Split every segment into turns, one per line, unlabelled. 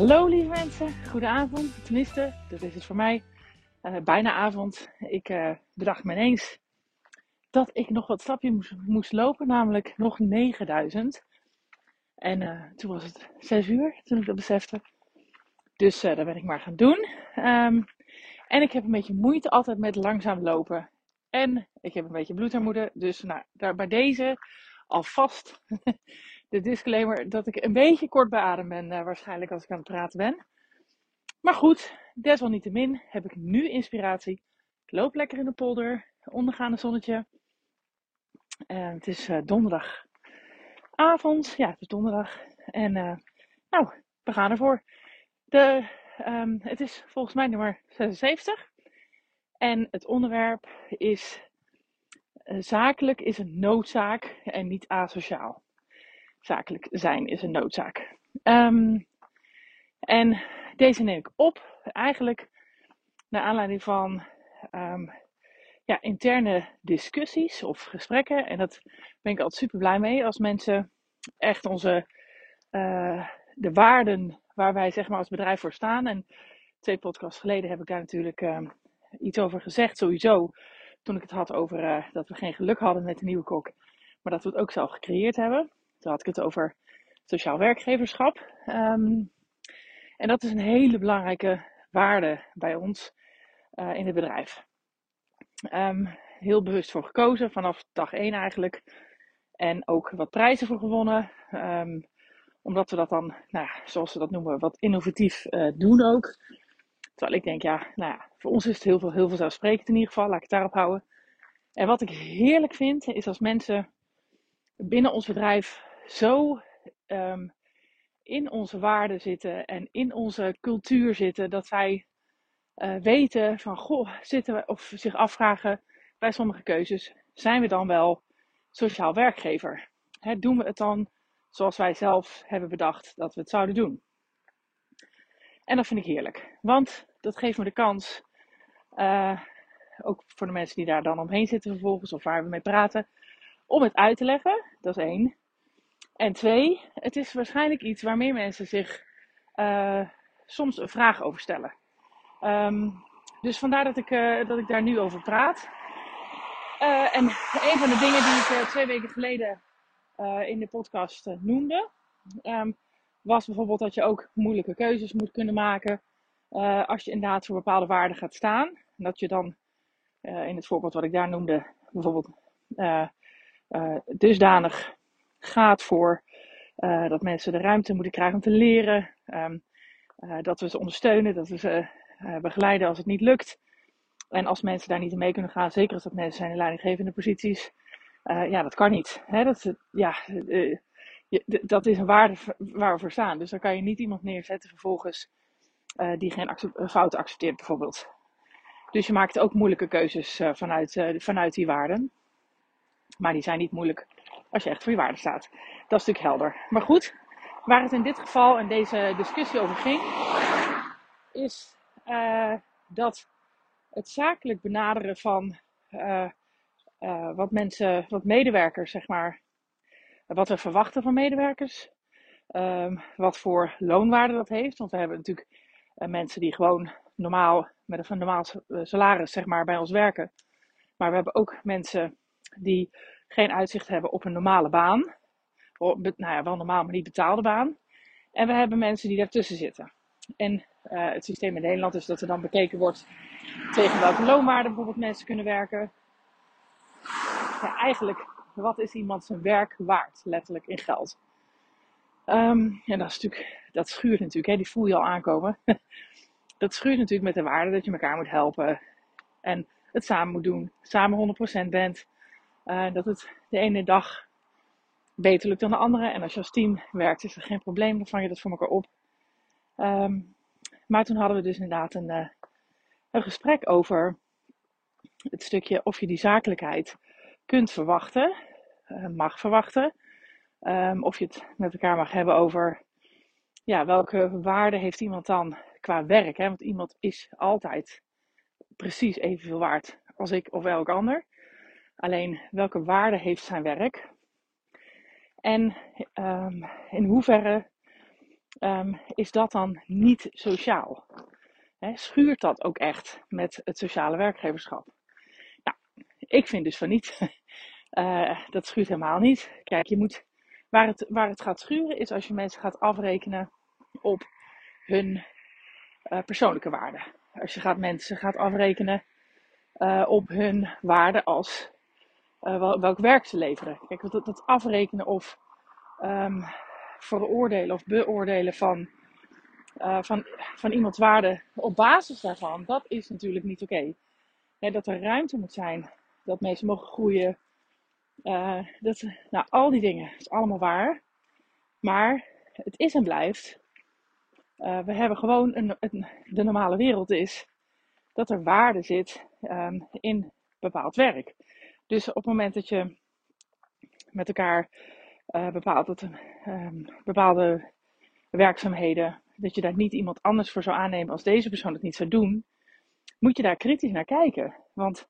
Hallo lieve mensen, goedenavond. Tenminste, dat is het voor mij. Uh, bijna avond. Ik uh, bedacht me ineens dat ik nog wat stapjes moest, moest lopen, namelijk nog 9000. En uh, toen was het 6 uur toen ik dat besefte. Dus dat ben ik maar gaan doen. Um, en ik heb een beetje moeite altijd met langzaam lopen. En ik heb een beetje bloedarmoede. Dus nou, daar bij deze alvast de disclaimer dat ik een beetje kort bij adem ben, uh, waarschijnlijk als ik aan het praten ben. Maar goed, desalniettemin heb ik nu inspiratie. Ik loop lekker in de polder, ondergaande zonnetje. En het is uh, donderdagavond. Ja, het is donderdag. En nou, we gaan ervoor. De, um, het is volgens mij nummer 76. En het onderwerp is zakelijk is een noodzaak en niet asociaal zakelijk zijn is een noodzaak. Um, en deze neem ik op eigenlijk naar aanleiding van um, ja, interne discussies of gesprekken. En dat ben ik altijd super blij mee als mensen echt onze uh, de waarden waar wij zeg maar als bedrijf voor staan. En twee podcasts geleden heb ik daar natuurlijk uh, iets over gezegd, sowieso. Toen ik het had over uh, dat we geen geluk hadden met de nieuwe kok, maar dat we het ook zelf gecreëerd hebben. Toen had ik het over sociaal werkgeverschap. Um, en dat is een hele belangrijke waarde bij ons uh, in het bedrijf. Um, heel bewust voor gekozen, vanaf dag 1 eigenlijk. En ook wat prijzen voor gewonnen. Um, omdat we dat dan, nou, zoals we dat noemen, wat innovatief uh, doen ook. Terwijl ik denk, ja, nou ja, voor ons is het heel veel, heel veel zelfsprekend in ieder geval. Laat ik het daarop houden. En wat ik heerlijk vind, is als mensen binnen ons bedrijf zo um, in onze waarden zitten en in onze cultuur zitten, dat zij uh, weten van, goh, zitten we, of zich afvragen bij sommige keuzes, zijn we dan wel sociaal werkgever? He, doen we het dan zoals wij zelf hebben bedacht dat we het zouden doen? En dat vind ik heerlijk, want dat geeft me de kans, uh, ook voor de mensen die daar dan omheen zitten vervolgens, of waar we mee praten, om het uit te leggen. Dat is één. En twee, het is waarschijnlijk iets waar meer mensen zich uh, soms een vraag over stellen. Um, dus vandaar dat ik, uh, dat ik daar nu over praat. Uh, en een van de dingen die ik twee weken geleden in de podcast noemde, um, was bijvoorbeeld dat je ook moeilijke keuzes moet kunnen maken als je inderdaad voor bepaalde waarden gaat staan. En dat je dan in het voorbeeld wat ik daar noemde, bijvoorbeeld dusdanig gaat voor uh, dat mensen de ruimte moeten krijgen om te leren. Um, uh, dat we ze ondersteunen, dat we ze uh, begeleiden als het niet lukt. En als mensen daar niet in mee kunnen gaan, zeker als dat mensen zijn in leidinggevende posities, ja, dat kan niet. Hè? Dat, ja, dat is een waarde waar we voor staan. Dus dan kan je niet iemand neerzetten vervolgens die geen fouten accepteert, bijvoorbeeld. Dus je maakt ook moeilijke keuzes vanuit, vanuit die waarden. Maar die zijn niet moeilijk als je echt voor je waarde staat. Dat is natuurlijk helder. Maar goed, waar het in dit geval en deze discussie over ging, is uh, dat het zakelijk benaderen van uh, uh, wat mensen, wat medewerkers, zeg maar, wat we verwachten van medewerkers, um, wat voor loonwaarde dat heeft. Want we hebben natuurlijk mensen die gewoon normaal, met een normaal salaris, zeg maar, bij ons werken. Maar we hebben ook mensen die geen uitzicht hebben op een normale baan. Nou ja, wel normaal, maar niet betaalde baan. En we hebben mensen die daartussen zitten. En uh, het systeem in Nederland is dat er dan bekeken wordt tegen welke loonwaarde bijvoorbeeld mensen kunnen werken. Ja, eigenlijk, wat is iemand zijn werk waard, letterlijk in geld? Um, en dat, is natuurlijk, dat schuurt natuurlijk, hè, die voel je al aankomen. dat schuurt natuurlijk met de waarde dat je elkaar moet helpen. En het samen moet doen, samen 100% bent. Uh, dat het de ene dag beter lukt dan de andere. En als je als team werkt, is er geen probleem. Dan vang je dat voor elkaar op. Um, maar toen hadden we dus inderdaad een, uh, een gesprek over het stukje of je die zakelijkheid kunt verwachten, uh, mag verwachten. Um, of je het met elkaar mag hebben over ja, welke waarde heeft iemand dan qua werk. Hè? Want iemand is altijd precies evenveel waard als ik of elk ander. Alleen welke waarde heeft zijn werk? En um, in hoeverre ehm, is dat dan niet sociaal? schuurt dat ook echt met het sociale werkgeverschap? Nou, ik vind dus van niet. Uh, dat schuurt helemaal niet. Kijk, je moet, waar, het, waar het gaat schuren is als je mensen gaat afrekenen op hun uh, persoonlijke waarden. Als je gaat mensen gaat afrekenen uh, op hun waarde als welk werk ze leveren. Kijk, dat, dat afrekenen of um, veroordelen of beoordelen van, van, van iemands waarde op basis daarvan, dat is natuurlijk niet oké. Dat er ruimte moet zijn, dat mensen mogen groeien, uh, dat, nou, al die dingen is allemaal waar. Maar het is en blijft. Uh, we hebben gewoon een, de normale wereld is dat er waarde zit um, in bepaald werk. Dus op het moment dat je met elkaar uh, bepaalt dat um, bepaalde werkzaamheden, dat je daar niet iemand anders voor zou aannemen als deze persoon het niet zou doen, moet je daar kritisch naar kijken. Want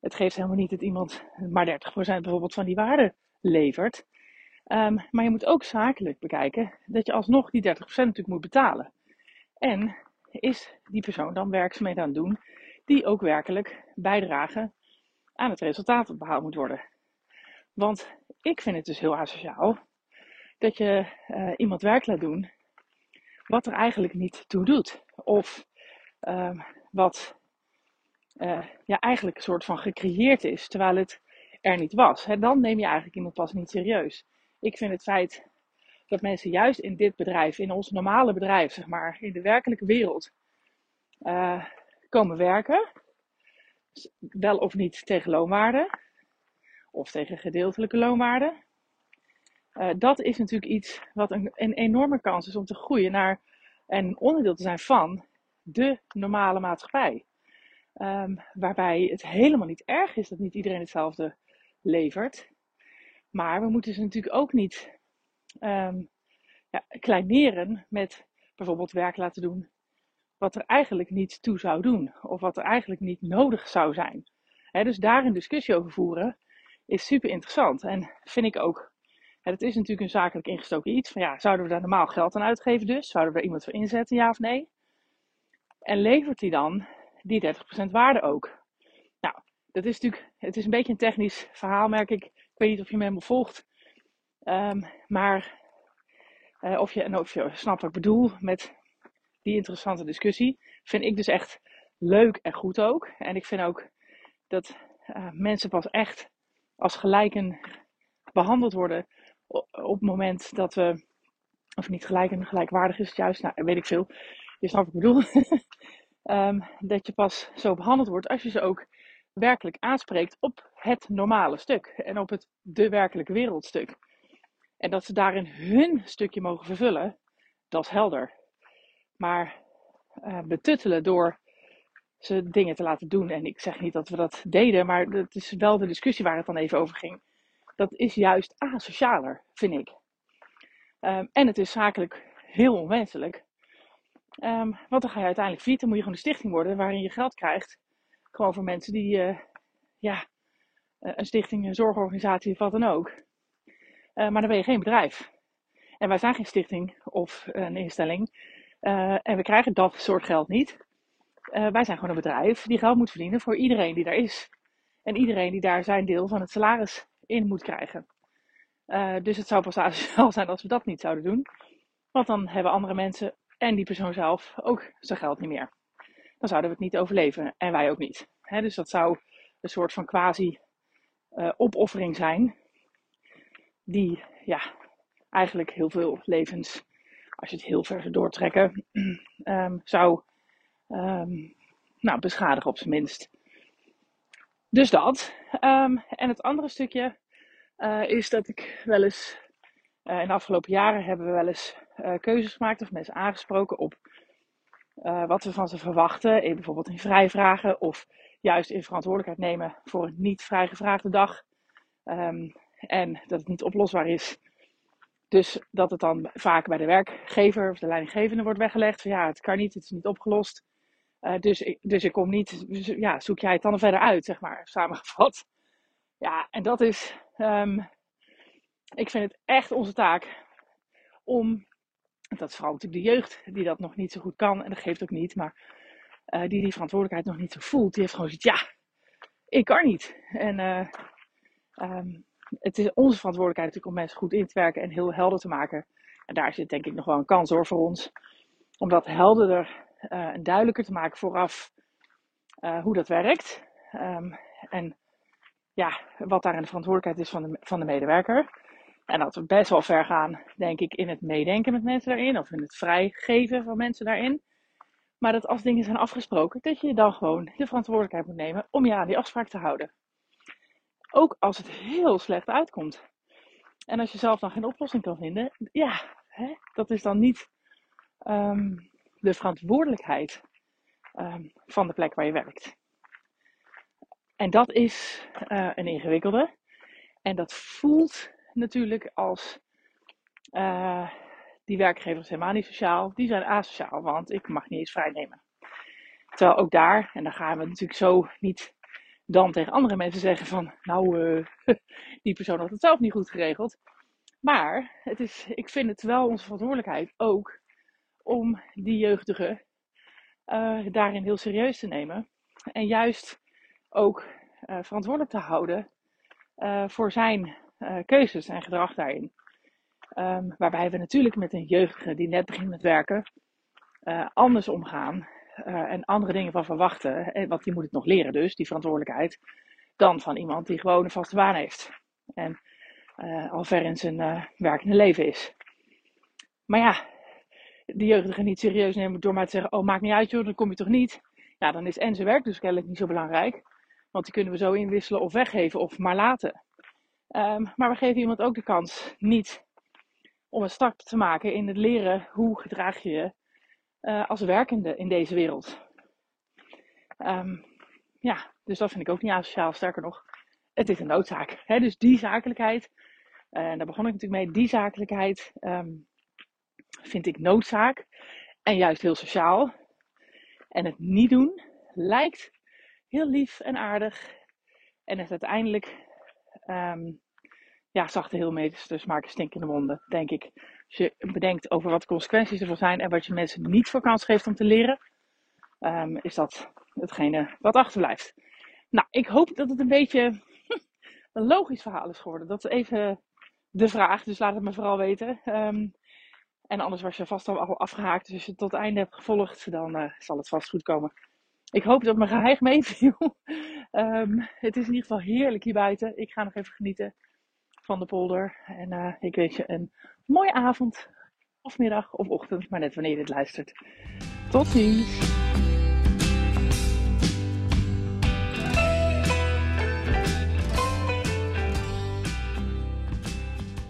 het geeft helemaal niet dat iemand maar 30% bijvoorbeeld van die waarde levert. Um, maar je moet ook zakelijk bekijken dat je alsnog die 30% natuurlijk moet betalen. En is die persoon dan werkzaamheden aan het doen die ook werkelijk bijdragen aan het resultaat behaald moet worden. Want ik vind het dus heel asociaal dat je uh, iemand werk laat doen wat er eigenlijk niet toe doet. Of uh, wat uh, ja, eigenlijk een soort van gecreëerd is, terwijl het er niet was. Hè, dan neem je eigenlijk iemand pas niet serieus. Ik vind het feit dat mensen juist in dit bedrijf, in ons normale bedrijf, zeg maar, in de werkelijke wereld, uh, komen werken, wel of niet tegen loonwaarde, of tegen gedeeltelijke loonwaarde. Uh, dat is natuurlijk iets wat een, een enorme kans is om te groeien naar en onderdeel te zijn van de normale maatschappij. Um, waarbij het helemaal niet erg is dat niet iedereen hetzelfde levert. Maar we moeten ze natuurlijk ook niet um, ja, kleineren met bijvoorbeeld werk laten doen wat er eigenlijk niet toe zou doen. Of wat er eigenlijk niet nodig zou zijn. Dus daar een discussie over voeren is super interessant. En vind ik ook. Het is natuurlijk een zakelijk ingestoken iets. Van ja, zouden we daar normaal geld aan uitgeven dus? Zouden we er iemand voor inzetten, ja of nee? En levert die dan die 30% waarde ook. Nou, dat is natuurlijk, het is een beetje een technisch verhaal, merk ik. Ik weet niet of je me helemaal volgt. Um, maar uh, of, je, of je snapt wat ik bedoel met die interessante discussie. Vind ik dus echt leuk en goed ook. En ik vind ook dat uh, mensen pas echt als gelijken behandeld worden op het moment dat we, of niet gelijk en gelijkwaardig is het juist, nou weet ik veel. Je snapt wat ik bedoel. um, dat je pas zo behandeld wordt als je ze ook werkelijk aanspreekt op het normale stuk en op het de werkelijke wereldstuk. En dat ze daarin hun stukje mogen vervullen, dat is helder. Maar uh, betuttelen door ze dingen te laten doen, en ik zeg niet dat we dat deden, maar het is wel de discussie waar het dan even over ging. Dat is juist asocialer, vind ik. Um, en het is zakelijk heel onwenselijk. Um, want dan ga je uiteindelijk fietsen, moet je gewoon een stichting worden waarin je geld krijgt. Gewoon voor mensen die, uh, ja, uh, een stichting, een zorgorganisatie of wat dan ook. Maar dan ben je geen bedrijf. En wij zijn geen stichting of een instelling. En we krijgen dat soort geld niet. wij zijn gewoon een bedrijf die geld moet verdienen voor iedereen die daar is. En iedereen die daar zijn deel van het salaris in moet krijgen. dus het zou pas asociaal zijn als we dat niet zouden doen. Want dan hebben andere mensen en die persoon zelf ook zijn geld niet meer. Dan zouden we het niet overleven en wij ook niet. dus dat zou een soort van quasi opoffering zijn, die ja, eigenlijk heel veel levens, als je het heel ver zou doortrekken, um, zou um, nou, beschadigen op zijn minst. Dus dat. Um, en het andere stukje uh, is dat ik wel eens uh, in de afgelopen jaren hebben we wel eens uh, keuzes gemaakt of mensen aangesproken op wat we van ze verwachten. Bijvoorbeeld in vrijvragen of juist in verantwoordelijkheid nemen voor een niet vrijgevraagde dag. En dat het niet oplosbaar is. Dus dat het dan vaak bij de werkgever of de leidinggevende wordt weggelegd. Van ja, het kan niet, het is niet opgelost. dus, dus ik kom niet, dus, ja, zoek jij het dan verder uit, zeg maar, samengevat. Ja, en dat is, um, ik vind het echt onze taak om dat is vooral natuurlijk de jeugd die dat nog niet zo goed kan. En dat geeft ook niet. Maar uh, die die verantwoordelijkheid nog niet zo voelt. Die heeft gewoon zoiets, ja, ik kan niet. En uh, um, het is onze verantwoordelijkheid natuurlijk om mensen goed in te werken en heel helder te maken. En daar zit denk ik nog wel een kans hoor voor ons. Om dat helderder uh, en duidelijker te maken vooraf hoe dat werkt. Um, en ja, wat daarin de verantwoordelijkheid is van de, van de medewerker. En dat we best wel ver gaan, denk ik, in het meedenken met mensen daarin. Of in het vrijgeven van mensen daarin. Maar dat als dingen zijn afgesproken, dat je dan gewoon de verantwoordelijkheid moet nemen om je aan die afspraak te houden. Ook als het heel slecht uitkomt. En als je zelf dan geen oplossing kan vinden, ja, hè, dat is dan niet um, de verantwoordelijkheid um, van de plek waar je werkt. En dat is uh, een ingewikkelde. En dat voelt natuurlijk als uh, die werkgevers helemaal niet sociaal, die zijn asociaal, want ik mag niet eens vrijnemen. Terwijl ook daar, en dan gaan we natuurlijk zo niet dan tegen andere mensen zeggen van, nou, uh, die persoon had het zelf niet goed geregeld. Maar het is, ik vind het wel onze verantwoordelijkheid ook om die jeugdige uh, daarin heel serieus te nemen. En juist ook uh, verantwoordelijk te houden voor zijn keuzes en gedrag daarin. Um, waarbij we natuurlijk met een jeugdige die net begint met werken anders omgaan uh, en andere dingen van verwachten. En, want die moet het nog leren dus, die verantwoordelijkheid. Dan van iemand die gewoon een vaste baan heeft. En uh, al ver in zijn werkende leven is. Maar ja, die jeugdige niet serieus nemen door maar te zeggen: Oh, maakt niet uit joh, dan kom je toch niet. Ja, dan is en zijn werk dus kennelijk niet zo belangrijk. Want die kunnen we zo inwisselen of weggeven of maar laten. Um, maar we geven iemand ook de kans niet om een start te maken in het leren hoe gedraag je je uh, als werkende in deze wereld. Um, ja, dus dat vind ik ook niet asociaal. Sterker nog, het is een noodzaak. Hè? Dus die zakelijkheid, en daar begon ik natuurlijk mee, die zakelijkheid um, vind ik noodzaak. En juist heel sociaal. En het niet doen lijkt heel lief en aardig. En het uiteindelijk um, ja, zachte heelmeters maken stinkende wonden, denk ik. Als je bedenkt over wat de consequenties ervan zijn en wat je mensen niet voor kans geeft om te leren, um, is dat hetgene wat achterblijft. Nou, ik hoop dat het een beetje een logisch verhaal is geworden. Dat is even de vraag, dus laat het me vooral weten. Um, en anders was je vast al afgehaakt, dus als je het tot het einde hebt gevolgd, dan uh, zal het vast goed komen. Ik hoop dat mijn geheim meeviel. um, het is in ieder geval heerlijk hier buiten. Ik ga nog even genieten van de polder. En uh, ik wens je een mooie avond, of middag of ochtend, maar net wanneer je dit luistert. Tot ziens!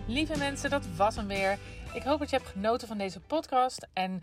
Lieve mensen, dat was hem weer. Ik hoop dat je hebt genoten van deze podcast. En